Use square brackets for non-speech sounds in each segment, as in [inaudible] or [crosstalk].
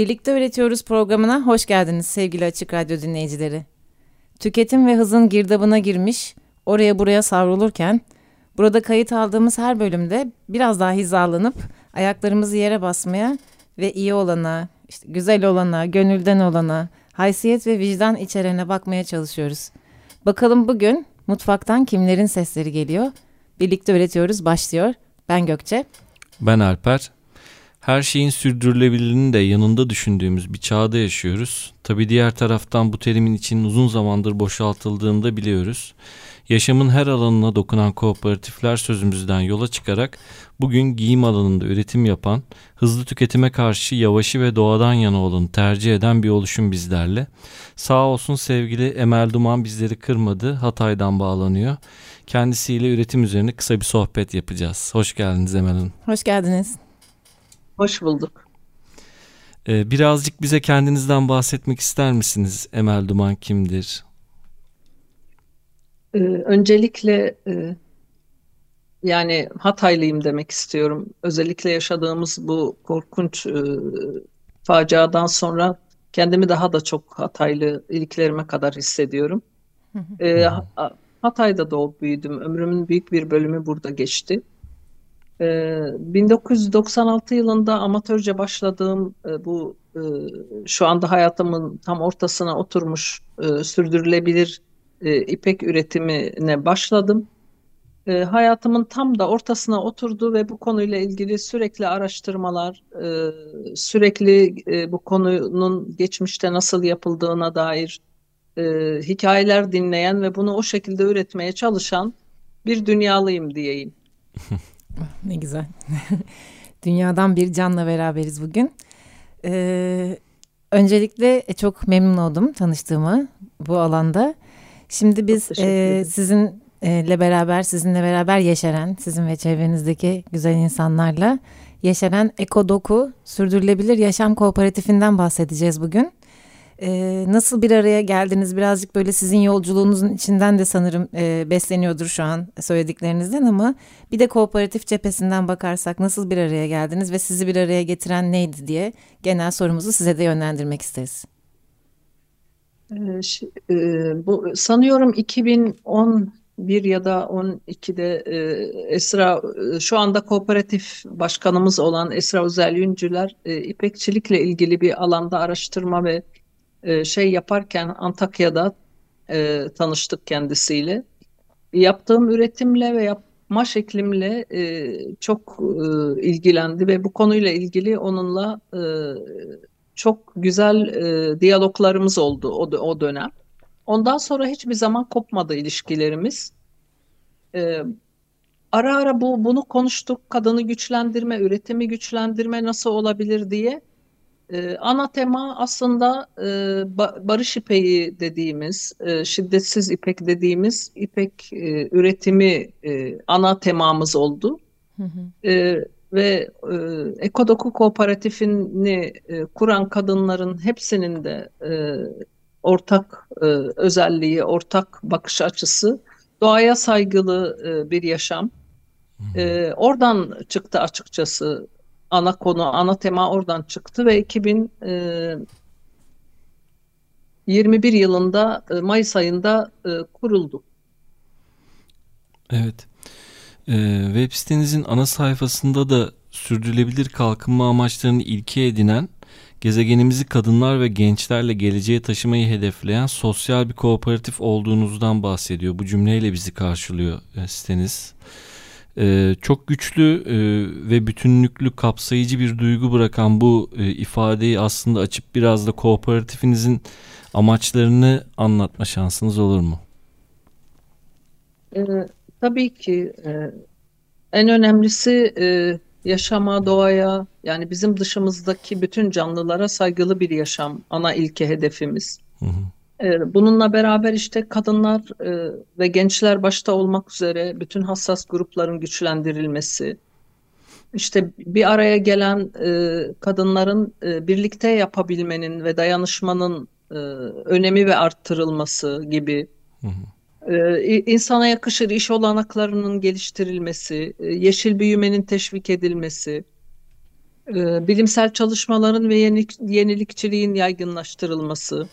Birlikte Üretiyoruz programına hoş geldiniz sevgili Açık Radyo dinleyicileri. Tüketim ve hızın girdabına girmiş, oraya buraya savrulurken, burada kayıt aldığımız her bölümde biraz daha hizalanıp ayaklarımızı yere basmaya ve iyi olana, işte güzel olana, gönülden olana, haysiyet ve vicdan içerene bakmaya çalışıyoruz. Bakalım bugün mutfaktan kimlerin sesleri geliyor? Birlikte Üretiyoruz başlıyor. Ben Gökçe. Ben Alper. Her şeyin sürdürülebilirliğini de yanında düşündüğümüz bir çağda yaşıyoruz. Tabi diğer taraftan bu terimin için uzun zamandır boşaltıldığını da biliyoruz. Yaşamın her alanına dokunan kooperatifler sözümüzden yola çıkarak bugün giyim alanında üretim yapan, hızlı tüketime karşı yavaşı ve doğadan yana olanı tercih eden bir oluşum bizlerle. Sağ olsun sevgili Emel Duman bizleri kırmadı, Hatay'dan bağlanıyor. Kendisiyle üretim üzerine kısa bir sohbet yapacağız. Hoş geldiniz Emel Hanım. Hoş geldiniz. Hoş bulduk. Ee, birazcık bize kendinizden bahsetmek ister misiniz? Emel Duman kimdir? Ee, öncelikle e, yani Hataylıyım demek istiyorum. Özellikle yaşadığımız bu korkunç e, faciadan sonra kendimi daha da çok Hataylı iliklerime kadar hissediyorum. Ee, Ha- Hatay'da doğup büyüdüm. Ömrümün büyük bir bölümü burada geçti. Ee, 1996 yılında amatörce başladığım e, bu e, şu anda hayatımın tam ortasına oturmuş e, sürdürülebilir e, ipek üretimine başladım. Hayatımın tam da ortasına oturdu ve bu konuyla ilgili sürekli araştırmalar, sürekli bu konunun geçmişte nasıl yapıldığına dair hikayeler dinleyen ve bunu o şekilde üretmeye çalışan bir dünyalıyım diyeyim. [laughs] Ne güzel. [laughs] Dünyadan bir canla beraberiz bugün. Ee, öncelikle e, çok memnun oldum tanıştığıma bu alanda. Şimdi biz e, sizinle beraber, sizinle beraber yeşeren, sizin ve çevrenizdeki güzel insanlarla yeşeren Ekodoku Sürdürülebilir Yaşam Kooperatifinden bahsedeceğiz bugün. Ee, nasıl bir araya geldiniz? Birazcık böyle sizin yolculuğunuzun içinden de sanırım e, besleniyordur şu an söylediklerinizden ama bir de kooperatif cephesinden bakarsak nasıl bir araya geldiniz ve sizi bir araya getiren neydi diye genel sorumuzu size de yönlendirmek isteriz. Ee, ş- e, bu sanıyorum 2011 ya da 12'de e, Esra e, şu anda kooperatif başkanımız olan Esra Özel Yüncüler e, ipekçilikle ilgili bir alanda araştırma ve e, şey yaparken Antakya'da e, tanıştık kendisiyle. Yaptığım üretimle ve yapma şeklimle e, çok e, ilgilendi ve bu konuyla ilgili onunla e, çok güzel e, diyaloglarımız oldu o, o dönem. Ondan sonra hiçbir zaman kopmadı ilişkilerimiz. E, ara ara bu bunu konuştuk. Kadını güçlendirme, üretimi güçlendirme nasıl olabilir diye. E, ana tema aslında e, ba- barış ipeği dediğimiz, e, şiddetsiz ipek dediğimiz ipek e, üretimi e, ana temamız oldu. Hı hı. Ee, ve e, Ekodoku Kooperatifini e, kuran kadınların hepsinin de e, ortak e, özelliği, ortak bakış açısı doğaya saygılı e, bir yaşam. E, oradan çıktı açıkçası ana konu, ana tema oradan çıktı ve 2021 yılında e, Mayıs ayında e, kuruldu. Evet. Web sitenizin ana sayfasında da sürdürülebilir kalkınma amaçlarını ilke edinen, gezegenimizi kadınlar ve gençlerle geleceğe taşımayı hedefleyen sosyal bir kooperatif olduğunuzdan bahsediyor. Bu cümleyle bizi karşılıyor e, siteniz. Ee, çok güçlü e, ve bütünlüklü kapsayıcı bir duygu bırakan bu e, ifadeyi aslında açıp biraz da kooperatifinizin amaçlarını anlatma şansınız olur mu? Ee, tabii ki e, en önemlisi e, yaşama, doğaya yani bizim dışımızdaki bütün canlılara saygılı bir yaşam ana ilke hedefimiz. Hı hı. Ee, Bununla beraber işte kadınlar e, ve gençler başta olmak üzere bütün hassas grupların güçlendirilmesi, işte bir araya gelen e, kadınların e, birlikte yapabilmenin ve dayanışmanın önemi ve arttırılması gibi Hı hı. i- insana yakışır iş olanaklarının geliştirilmesi, yeşil büyümenin teşvik edilmesi, bilimsel çalışmaların ve yenilik, yenilikçiliğin yaygınlaştırılması.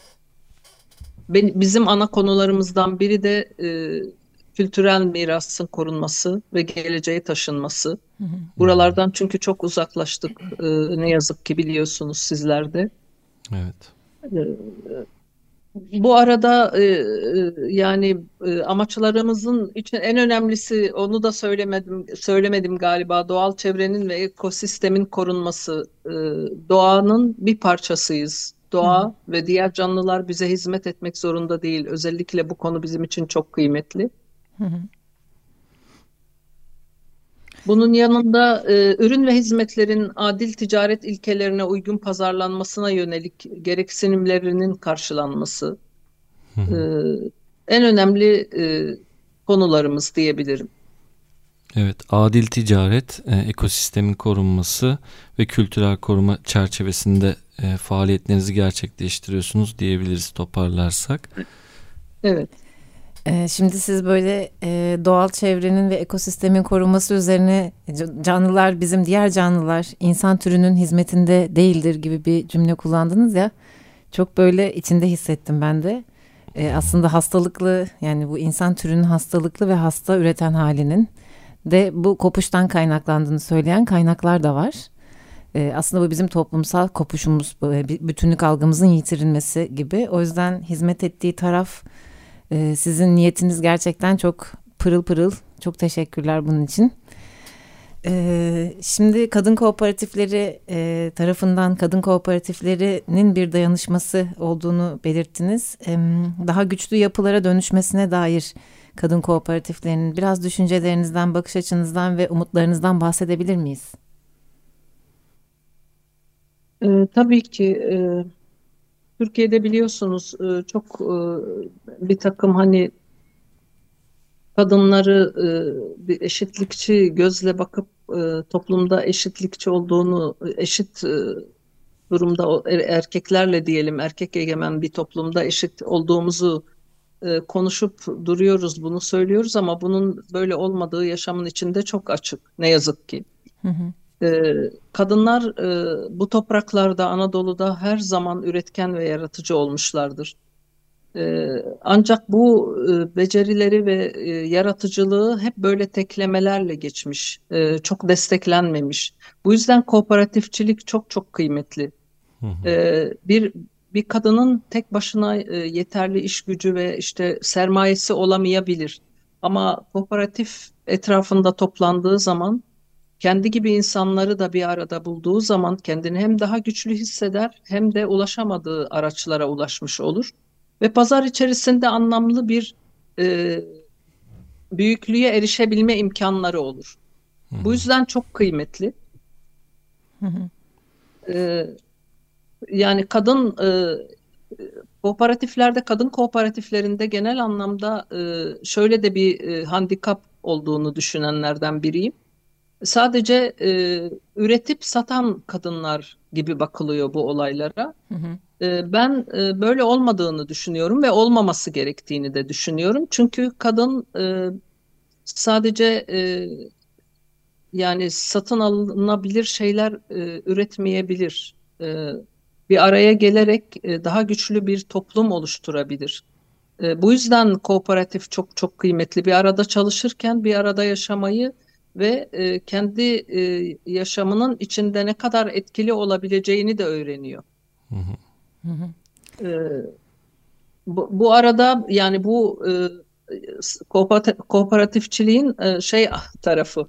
Ben- bizim ana konularımızdan biri de e, kültürel mirasın korunması ve geleceğe taşınması. Buralardan çünkü çok uzaklaştık e, ne yazık ki biliyorsunuz sizler de. Evet. Bu arada e, e, yani e, amaçlarımızın için en önemlisi onu da söylemedim söylemedim galiba doğal çevrenin ve ekosistemin korunması. E, doğanın bir parçasıyız. Doğa ve diğer canlılar bize hizmet etmek zorunda değil. Özellikle bu konu bizim için çok kıymetli. Bunun yanında e, ürün ve hizmetlerin adil ticaret ilkelerine uygun pazarlanmasına yönelik gereksinimlerinin karşılanması e, en önemli e, konularımız diyebilirim. Evet, adil ticaret, e, ekosistemin korunması ve kültürel koruma çerçevesinde e, faaliyetlerinizi gerçekleştiriyorsunuz diyebiliriz toparlarsak. Evet. Ee, Şimdi siz böyle e, doğal çevrenin ve ekosistemin korunması üzerine canlılar bizim diğer canlılar insan türünün hizmetinde değildir gibi bir cümle kullandınız ya. Çok böyle içinde hissettim ben de. Ee, aslında hastalıklı yani bu insan türünün hastalıklı ve hasta üreten halinin de bu kopuştan kaynaklandığını söyleyen kaynaklar da var. Ee, aslında bu bizim toplumsal kopuşumuz, bir bütünlük algımızın yitirilmesi gibi. O yüzden hizmet ettiği taraf ee, sizin niyetiniz gerçekten çok pırıl pırıl. Çok teşekkürler bunun için. Ee, şimdi kadın kooperatifleri e, tarafından kadın kooperatiflerinin bir dayanışması olduğunu belirttiniz. Daha güçlü yapılara dönüşmesine dair kadın kooperatiflerinin biraz düşüncelerinizden, bakış açınızdan ve umutlarınızdan bahsedebilir miyiz? E, tabii ki e, Türkiye'de biliyorsunuz e, çok e, bir takım hani kadınları e, bir eşitlikçi gözle bakıp e, toplumda eşitlikçi olduğunu, eşit e, durumda er- erkeklerle diyelim, erkek egemen bir toplumda eşit olduğumuzu e, konuşup duruyoruz, bunu söylüyoruz ama bunun böyle olmadığı yaşamın içinde çok açık, ne yazık ki. Hı hı. Ee, kadınlar e, bu topraklarda, Anadolu'da her zaman üretken ve yaratıcı olmuşlardır. Ee, ancak bu e, becerileri ve e, yaratıcılığı hep böyle teklemelerle geçmiş, e, çok desteklenmemiş. Bu yüzden kooperatifçilik çok çok kıymetli. Hı hı. Ee, bir bir kadının tek başına e, yeterli iş gücü ve işte sermayesi olamayabilir. Ama kooperatif etrafında toplandığı zaman kendi gibi insanları da bir arada bulduğu zaman kendini hem daha güçlü hisseder hem de ulaşamadığı araçlara ulaşmış olur. Ve pazar içerisinde anlamlı bir e, büyüklüğe erişebilme imkanları olur. Bu yüzden çok kıymetli. Hı hı. E, yani kadın e, kooperatiflerde, kadın kooperatiflerinde genel anlamda e, şöyle de bir e, handikap olduğunu düşünenlerden biriyim. Sadece e, üretip satan kadınlar gibi bakılıyor bu olaylara. Hı hı. E, ben e, böyle olmadığını düşünüyorum ve olmaması gerektiğini de düşünüyorum. Çünkü kadın e, sadece e, yani satın alınabilir şeyler e, üretmeyebilir. E, bir araya gelerek e, daha güçlü bir toplum oluşturabilir. E, bu yüzden kooperatif çok çok kıymetli. Bir arada çalışırken bir arada yaşamayı ve e, kendi e, yaşamının içinde ne kadar etkili olabileceğini de öğreniyor. Hı hı. Hı hı. E, bu, bu arada yani bu e, kooperatif- kooperatifçiliğin e, şey tarafı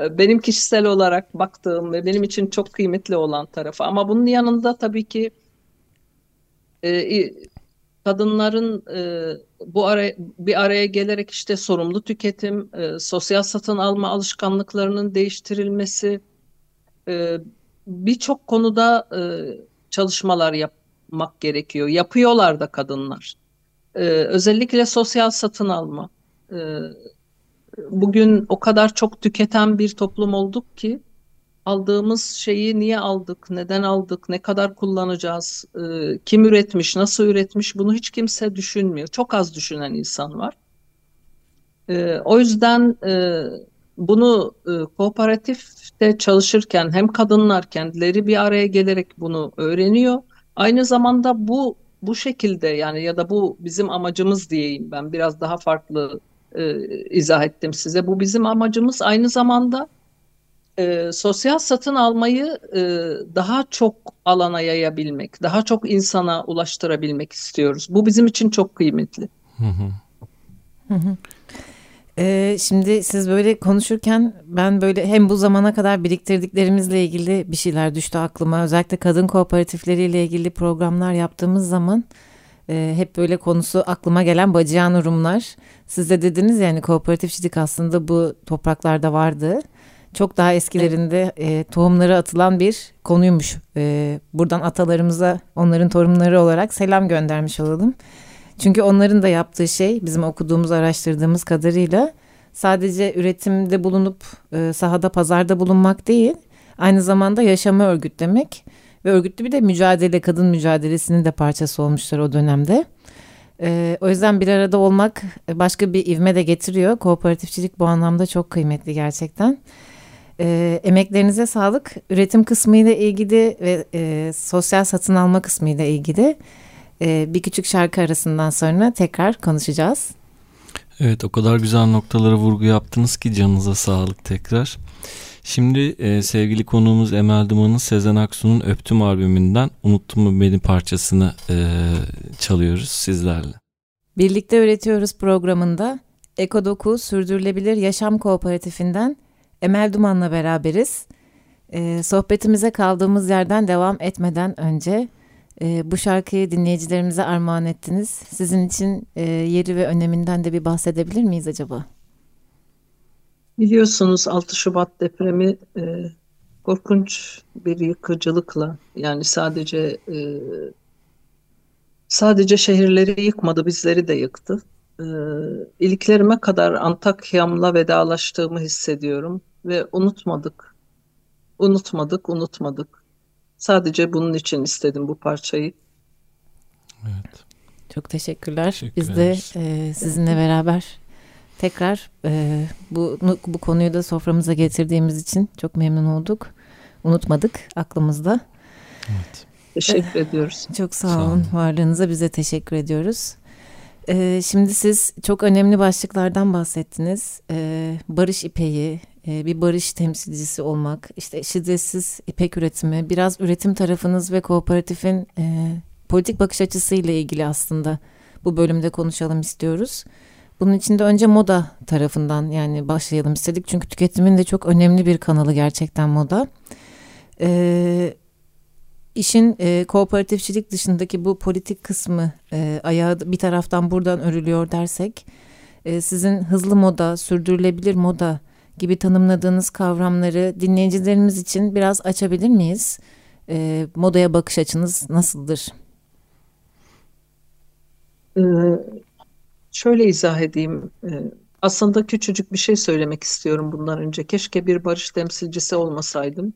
e, benim kişisel olarak baktığım ve benim için çok kıymetli olan tarafı. Ama bunun yanında tabii ki e, kadınların e, bu araya bir araya gelerek işte sorumlu tüketim, e, sosyal satın alma alışkanlıklarının değiştirilmesi, e, birçok konuda e, çalışmalar yapmak gerekiyor. Yapıyorlar da kadınlar. E, özellikle sosyal satın alma. E, bugün o kadar çok tüketen bir toplum olduk ki aldığımız şeyi niye aldık, neden aldık, ne kadar kullanacağız, e, kim üretmiş, nasıl üretmiş bunu hiç kimse düşünmüyor. Çok az düşünen insan var. E, o yüzden e, bunu kooperatifte çalışırken hem kadınlar kendileri bir araya gelerek bunu öğreniyor. Aynı zamanda bu bu şekilde yani ya da bu bizim amacımız diyeyim ben biraz daha farklı e, izah ettim size. Bu bizim amacımız aynı zamanda e, sosyal satın almayı e, daha çok alana yayabilmek, daha çok insana ulaştırabilmek istiyoruz. Bu bizim için çok kıymetli. Hı hı. Ee, şimdi siz böyle konuşurken ben böyle hem bu zamana kadar biriktirdiklerimizle ilgili bir şeyler düştü aklıma. Özellikle kadın kooperatifleriyle ilgili programlar yaptığımız zaman e, hep böyle konusu aklıma gelen Bacıyan Rumlar. Siz de dediniz yani kooperatifçilik aslında bu topraklarda vardı. Çok daha eskilerinde e, tohumları atılan bir konuymuş. E, buradan atalarımıza onların torunları olarak selam göndermiş olalım. Çünkü onların da yaptığı şey bizim okuduğumuz, araştırdığımız kadarıyla sadece üretimde bulunup e, sahada, pazarda bulunmak değil, aynı zamanda yaşamı örgütlemek ve örgütlü bir de mücadele, kadın mücadelesinin de parçası olmuşlar o dönemde. E, o yüzden bir arada olmak başka bir ivme de getiriyor. Kooperatifçilik bu anlamda çok kıymetli gerçekten. E, emeklerinize sağlık. Üretim kısmı ile ilgili ve e, sosyal satın alma kısmı ile ilgili e, bir küçük şarkı arasından sonra tekrar konuşacağız. Evet o kadar güzel noktalara vurgu yaptınız ki canınıza sağlık tekrar. Şimdi e, sevgili konuğumuz Emel Duman'ın Sezen Aksu'nun Öptüm albümünden Unuttum mu beni parçasını e, çalıyoruz sizlerle. Birlikte Öğretiyoruz programında Ekodoku Sürdürülebilir Yaşam Kooperatifinden Emel Duman'la beraberiz. E, sohbetimize kaldığımız yerden devam etmeden önce e, bu şarkıyı dinleyicilerimize armağan ettiniz. Sizin için e, yeri ve öneminden de bir bahsedebilir miyiz acaba? Biliyorsunuz 6 Şubat depremi e, korkunç bir yıkıcılıkla yani sadece sadece şehirleri yıkmadı bizleri de yıktı. E, iliklerime kadar Antakya'mla vedalaştığımı hissediyorum ve unutmadık. Unutmadık, unutmadık. Sadece bunun için istedim bu parçayı. Evet. Çok teşekkürler. Teşekkür Biz de e, sizinle beraber tekrar e, bu bu konuyu da soframıza getirdiğimiz için çok memnun olduk. Unutmadık aklımızda. evet. Teşekkür ediyoruz. Çok sağ, Sağ olun. olun. Varlığınıza bize teşekkür ediyoruz. E, şimdi siz çok önemli başlıklardan bahsettiniz. E, barış ipeği, e, bir barış temsilcisi olmak, işte şiddetsiz ipek üretimi, biraz üretim tarafınız ve kooperatifin e, politik bakış açısıyla ilgili aslında bu bölümde konuşalım istiyoruz. Bunun için de önce moda tarafından yani başlayalım istedik. Çünkü tüketimin de çok önemli bir kanalı gerçekten moda. Ee, işin e, kooperatifçilik dışındaki bu politik kısmı e, ayağı bir taraftan buradan örülüyor dersek e, sizin hızlı moda, sürdürülebilir moda gibi tanımladığınız kavramları dinleyicilerimiz için biraz açabilir miyiz? E, modaya bakış açınız nasıldır? Ee, şöyle izah edeyim. Ee, aslında küçücük bir şey söylemek istiyorum bundan önce. Keşke bir barış temsilcisi olmasaydım.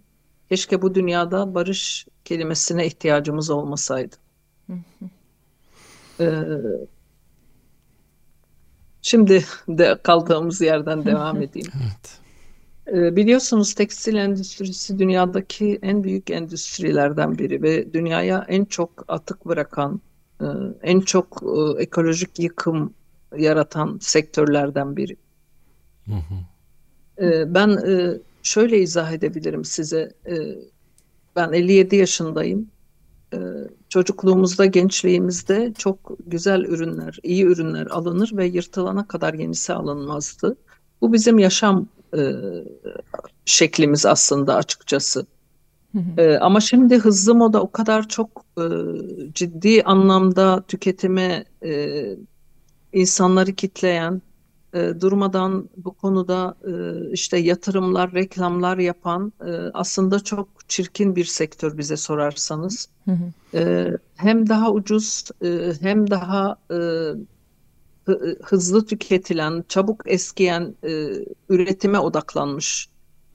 Keşke bu dünyada barış kelimesine ihtiyacımız olmasaydı. Ee, şimdi de kaldığımız yerden devam [laughs] edeyim. Evet. Ee, Biliyorsunuz tekstil endüstrisi dünyadaki en büyük endüstrilerden biri ve dünyaya en çok atık bırakan, e, en çok e, ekolojik yıkım yaratan sektörlerden biri. Hı hı. Ee, Ben e, şöyle izah edebilirim size. Ee, Ben 57 yaşındayım. Ee, Çocukluğumuzda, gençliğimizde çok güzel ürünler, iyi ürünler alınır ve yırtılana kadar yenisi alınmazdı. Bu bizim yaşam e, şeklimiz aslında açıkçası. Ee, ama şimdi hızlı moda o kadar çok e, ciddi anlamda tüketime e, insanları kitleyen e, durmadan bu konuda e, işte yatırımlar, reklamlar yapan e, aslında çok çirkin bir sektör bize sorarsanız. Hı hı. E, hem daha ucuz e, hem daha e, hı- hızlı tüketilen, çabuk eskiyen e, üretime odaklanmış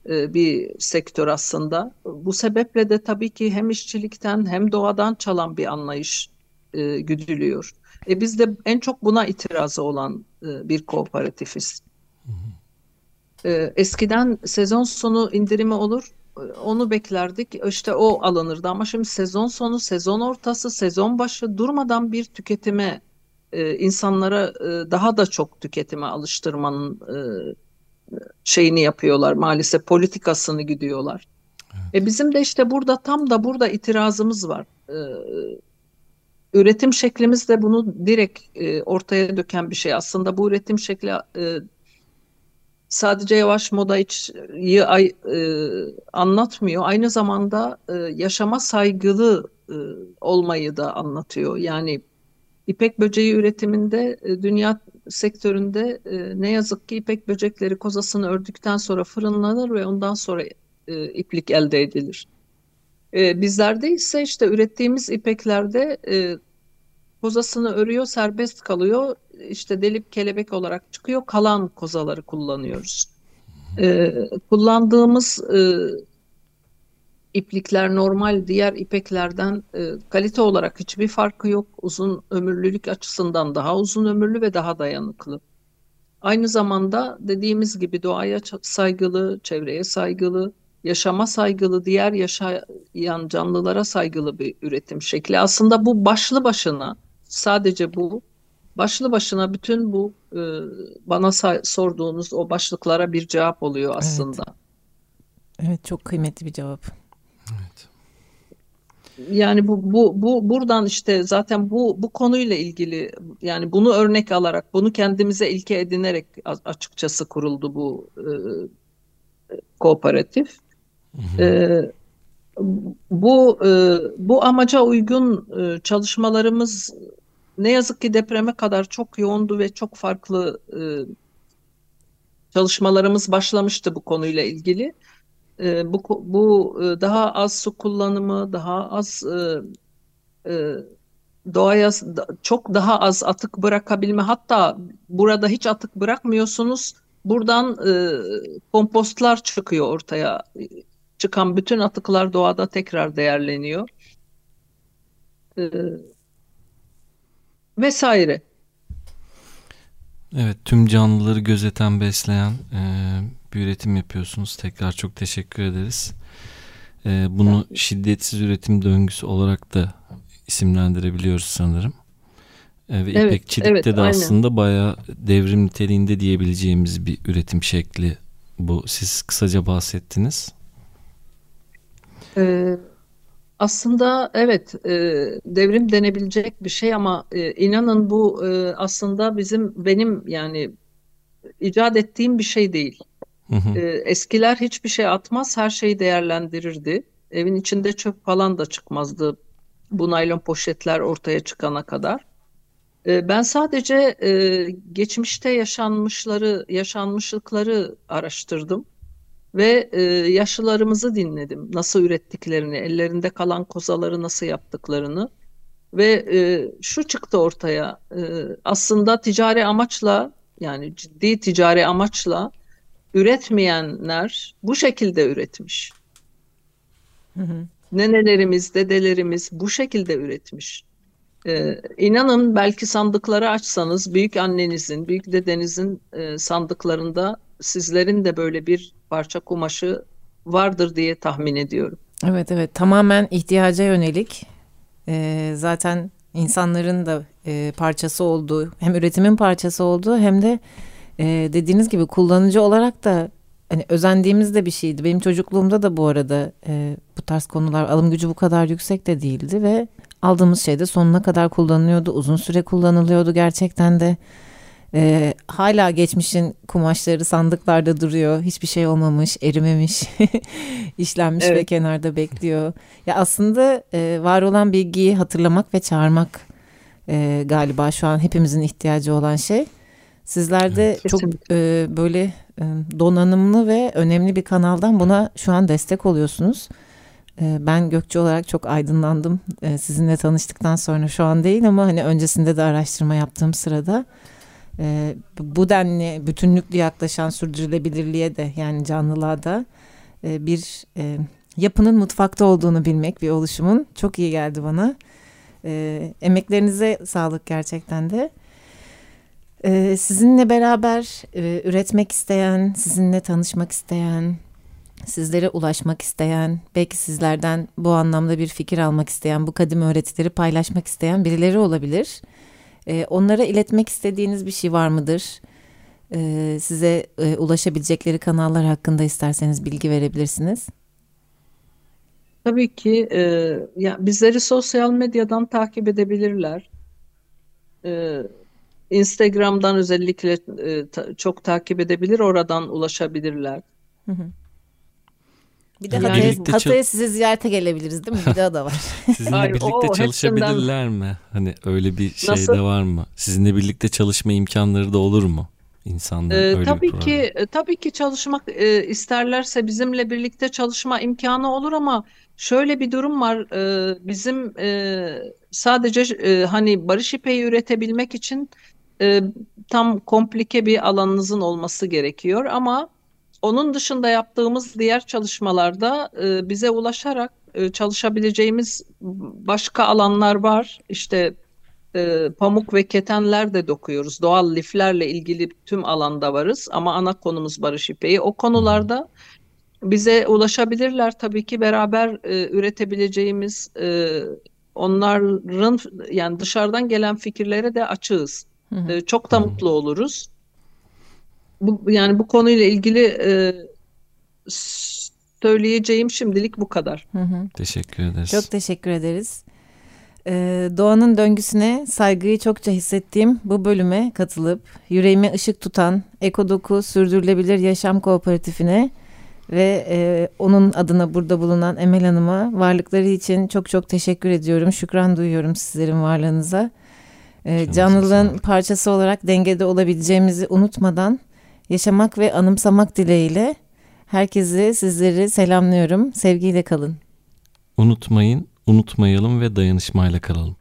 e, bir sektör aslında. Bu sebeple de tabii ki hem işçilikten hem doğadan çalan bir anlayış e, güdülüyor. E, biz de en çok buna itirazı olan e, bir kooperatifiz. E, eskiden sezon sonu indirimi olur. e, Onu beklerdik. İşte o alınırdı ama şimdi sezon sonu, sezon ortası, sezon başı durmadan bir tüketime e, insanlara e, daha da çok tüketime alıştırmanın e, şeyini yapıyorlar maalesef politikasını gidiyorlar. E bizim de işte burada tam da burada itirazımız var. E, üretim şeklimiz de bunu direkt e, ortaya döken bir şey. Aslında bu üretim şekli e, sadece yavaş modayı ay, e, anlatmıyor. Aynı zamanda e, yaşama saygılı e, olmayı da anlatıyor. Yani İpek böceği üretiminde e, dünya sektöründe e, ne yazık ki ipek böcekleri kozasını ördükten sonra fırınlanır ve ondan sonra e, iplik elde edilir. Bizlerde ise işte ürettiğimiz ipeklerde kozasını örüyor, serbest kalıyor. İşte delip kelebek olarak çıkıyor. Kalan kozaları kullanıyoruz. E, kullandığımız e, iplikler normal diğer ipeklerden e, kalite olarak hiçbir farkı yok. Uzun ömürlülük açısından daha uzun ömürlü ve daha dayanıklı. Aynı zamanda dediğimiz gibi doğaya saygılı, çevreye saygılı, yaşama saygılı, diğer yaşayan canlılara saygılı bir üretim şekli. Aslında bu başlı başına, sadece bu, başlı başına bütün bu e, bana sorduğunuz o başlıklara bir cevap oluyor aslında. Evet çok kıymetli bir cevap. Yani bu bu bu buradan işte zaten bu bu konuyla ilgili yani bunu örnek alarak bunu kendimize ilke edinerek açıkçası kuruldu bu e, kooperatif. E, bu e, bu amaca uygun e, çalışmalarımız ne yazık ki depreme kadar çok yoğundu ve çok farklı e, çalışmalarımız başlamıştı bu konuyla ilgili. Bu bu daha az su kullanımı, daha az doğaya çok daha az atık bırakabilme. Hatta burada hiç atık bırakmıyorsunuz. Buradan e, kompostlar çıkıyor ortaya. Çıkan bütün atıklar doğada tekrar değerleniyor. E, vesaire. Evet tüm canlıları gözeten besleyen e, bir üretim yapıyorsunuz. Tekrar çok teşekkür ederiz. E, bunu şiddetsiz üretim döngüsü olarak da isimlendirebiliyoruz sanırım. E, ve Evet, ipekçilikte evet, de aynen. aslında bayağı devrim niteliğinde diyebileceğimiz bir üretim şekli bu. Siz kısaca bahsettiniz. Ee, aslında evet e, devrim denebilecek bir şey ama e, inanın bu e, aslında bizim benim yani icat ettiğim bir şey değil. Hı hı. Ee, eskiler hiçbir şey atmaz, her şeyi değerlendirirdi. Evin içinde çöp falan da çıkmazdı bu naylon poşetler ortaya çıkana kadar. Ee, ben sadece e, geçmişte yaşanmışları, yaşanmışlıkları araştırdım ve e, yaşlılarımızı dinledim. Nasıl ürettiklerini, ellerinde kalan kozaları nasıl yaptıklarını ve e, şu çıktı ortaya. E, aslında ticari amaçla yani ciddi ticari amaçla üretmeyenler bu şekilde üretmiş. Hı hı. Nenelerimiz, dedelerimiz bu şekilde üretmiş. Ee, inanın belki sandıkları açsanız büyük annenizin, büyük dedenizin e, sandıklarında sizlerin de böyle bir parça kumaşı vardır diye tahmin ediyorum. Evet evet tamamen ihtiyaca yönelik Ee, zaten insanların da e, parçası olduğu hem üretimin parçası olduğu hem de e, dediğiniz gibi kullanıcı olarak da hani özendiğimiz de bir şeydi. Benim çocukluğumda da bu arada e, bu tarz konular alım gücü bu kadar yüksek de değildi ve aldığımız şey de sonuna kadar kullanılıyordu. Uzun süre kullanılıyordu gerçekten de. E, hala geçmişin kumaşları sandıklarda duruyor. Hiçbir şey olmamış, erimemiş, [laughs] işlenmiş ve Evet. kenarda bekliyor. Ya aslında e, var olan bilgiyi hatırlamak ve çağırmak e, galiba şu an hepimizin ihtiyacı olan şey. Sizler de Evet. çok e, böyle e, donanımlı ve önemli bir kanaldan buna şu an destek oluyorsunuz. E, ben Gökçe olarak çok aydınlandım e, sizinle tanıştıktan sonra şu an değil ama hani öncesinde de araştırma yaptığım sırada e, bu denli bütünlüklü yaklaşan sürdürülebilirliğe de yani canlılığa da e, bir e, yapının mutfakta olduğunu bilmek bir oluşumun çok iyi geldi bana. E, emeklerinize sağlık gerçekten de. E, sizinle beraber e, üretmek isteyen, sizinle tanışmak isteyen, sizlere ulaşmak isteyen, belki sizlerden bu anlamda bir fikir almak isteyen, bu kadim öğretileri paylaşmak isteyen birileri olabilir. E, onlara iletmek istediğiniz bir şey var mıdır? E, size e, ulaşabilecekleri kanallar hakkında isterseniz bilgi verebilirsiniz. Tabii ki e, ya bizleri sosyal medyadan takip edebilirler. E, Instagram'dan özellikle e, ta- çok takip edebilir, oradan ulaşabilirler. Bir de Hatay'a, Birlikte Hatay'a size ziyarete gelebiliriz değil mi? Bir daha da var. [laughs] Sizinle Ay, birlikte o hepsinden- çalışabilirler mi? Hani öyle bir şey Nasıl? de var mı? Sizinle birlikte çalışma imkanları da olur mu? İnsanların Ee, öyle tabii ki e, tabii ki çalışmak e, isterlerse bizimle birlikte çalışma imkanı olur ama şöyle bir durum var. Ee, bizim e, sadece e, hani barış ipeği üretebilmek için e, tam komplike bir alanınızın olması gerekiyor ama onun dışında yaptığımız diğer çalışmalarda e, bize ulaşarak e, çalışabileceğimiz başka alanlar var. İşte e, pamuk ve ketenler de dokuyoruz. Doğal liflerle ilgili tüm alanda varız ama ana konumuz barış ipeği. O konularda bize ulaşabilirler tabii ki beraber e, üretebileceğimiz e, onların yani dışarıdan gelen fikirlere de açığız. Hı hı. E, çok da mutlu oluruz. Bu, yani bu konuyla ilgili e, söyleyeceğim şimdilik bu kadar. Hı hı. Teşekkür ederiz. Çok teşekkür ederiz. Ee, doğanın döngüsüne saygıyı çokça hissettiğim bu bölüme katılıp yüreğime ışık tutan Ekodoku Sürdürülebilir Yaşam Kooperatifine ve e, onun adına burada bulunan Emel Hanım'a varlıkları için çok çok teşekkür ediyorum. Şükran duyuyorum sizlerin varlığınıza. Ee, Canınıza canlılığın parçası olarak dengede olabileceğimizi unutmadan yaşamak ve anımsamak dileğiyle herkesi sizleri selamlıyorum. Sevgiyle kalın. Unutmayın, unutmayalım ve dayanışmayla kalalım.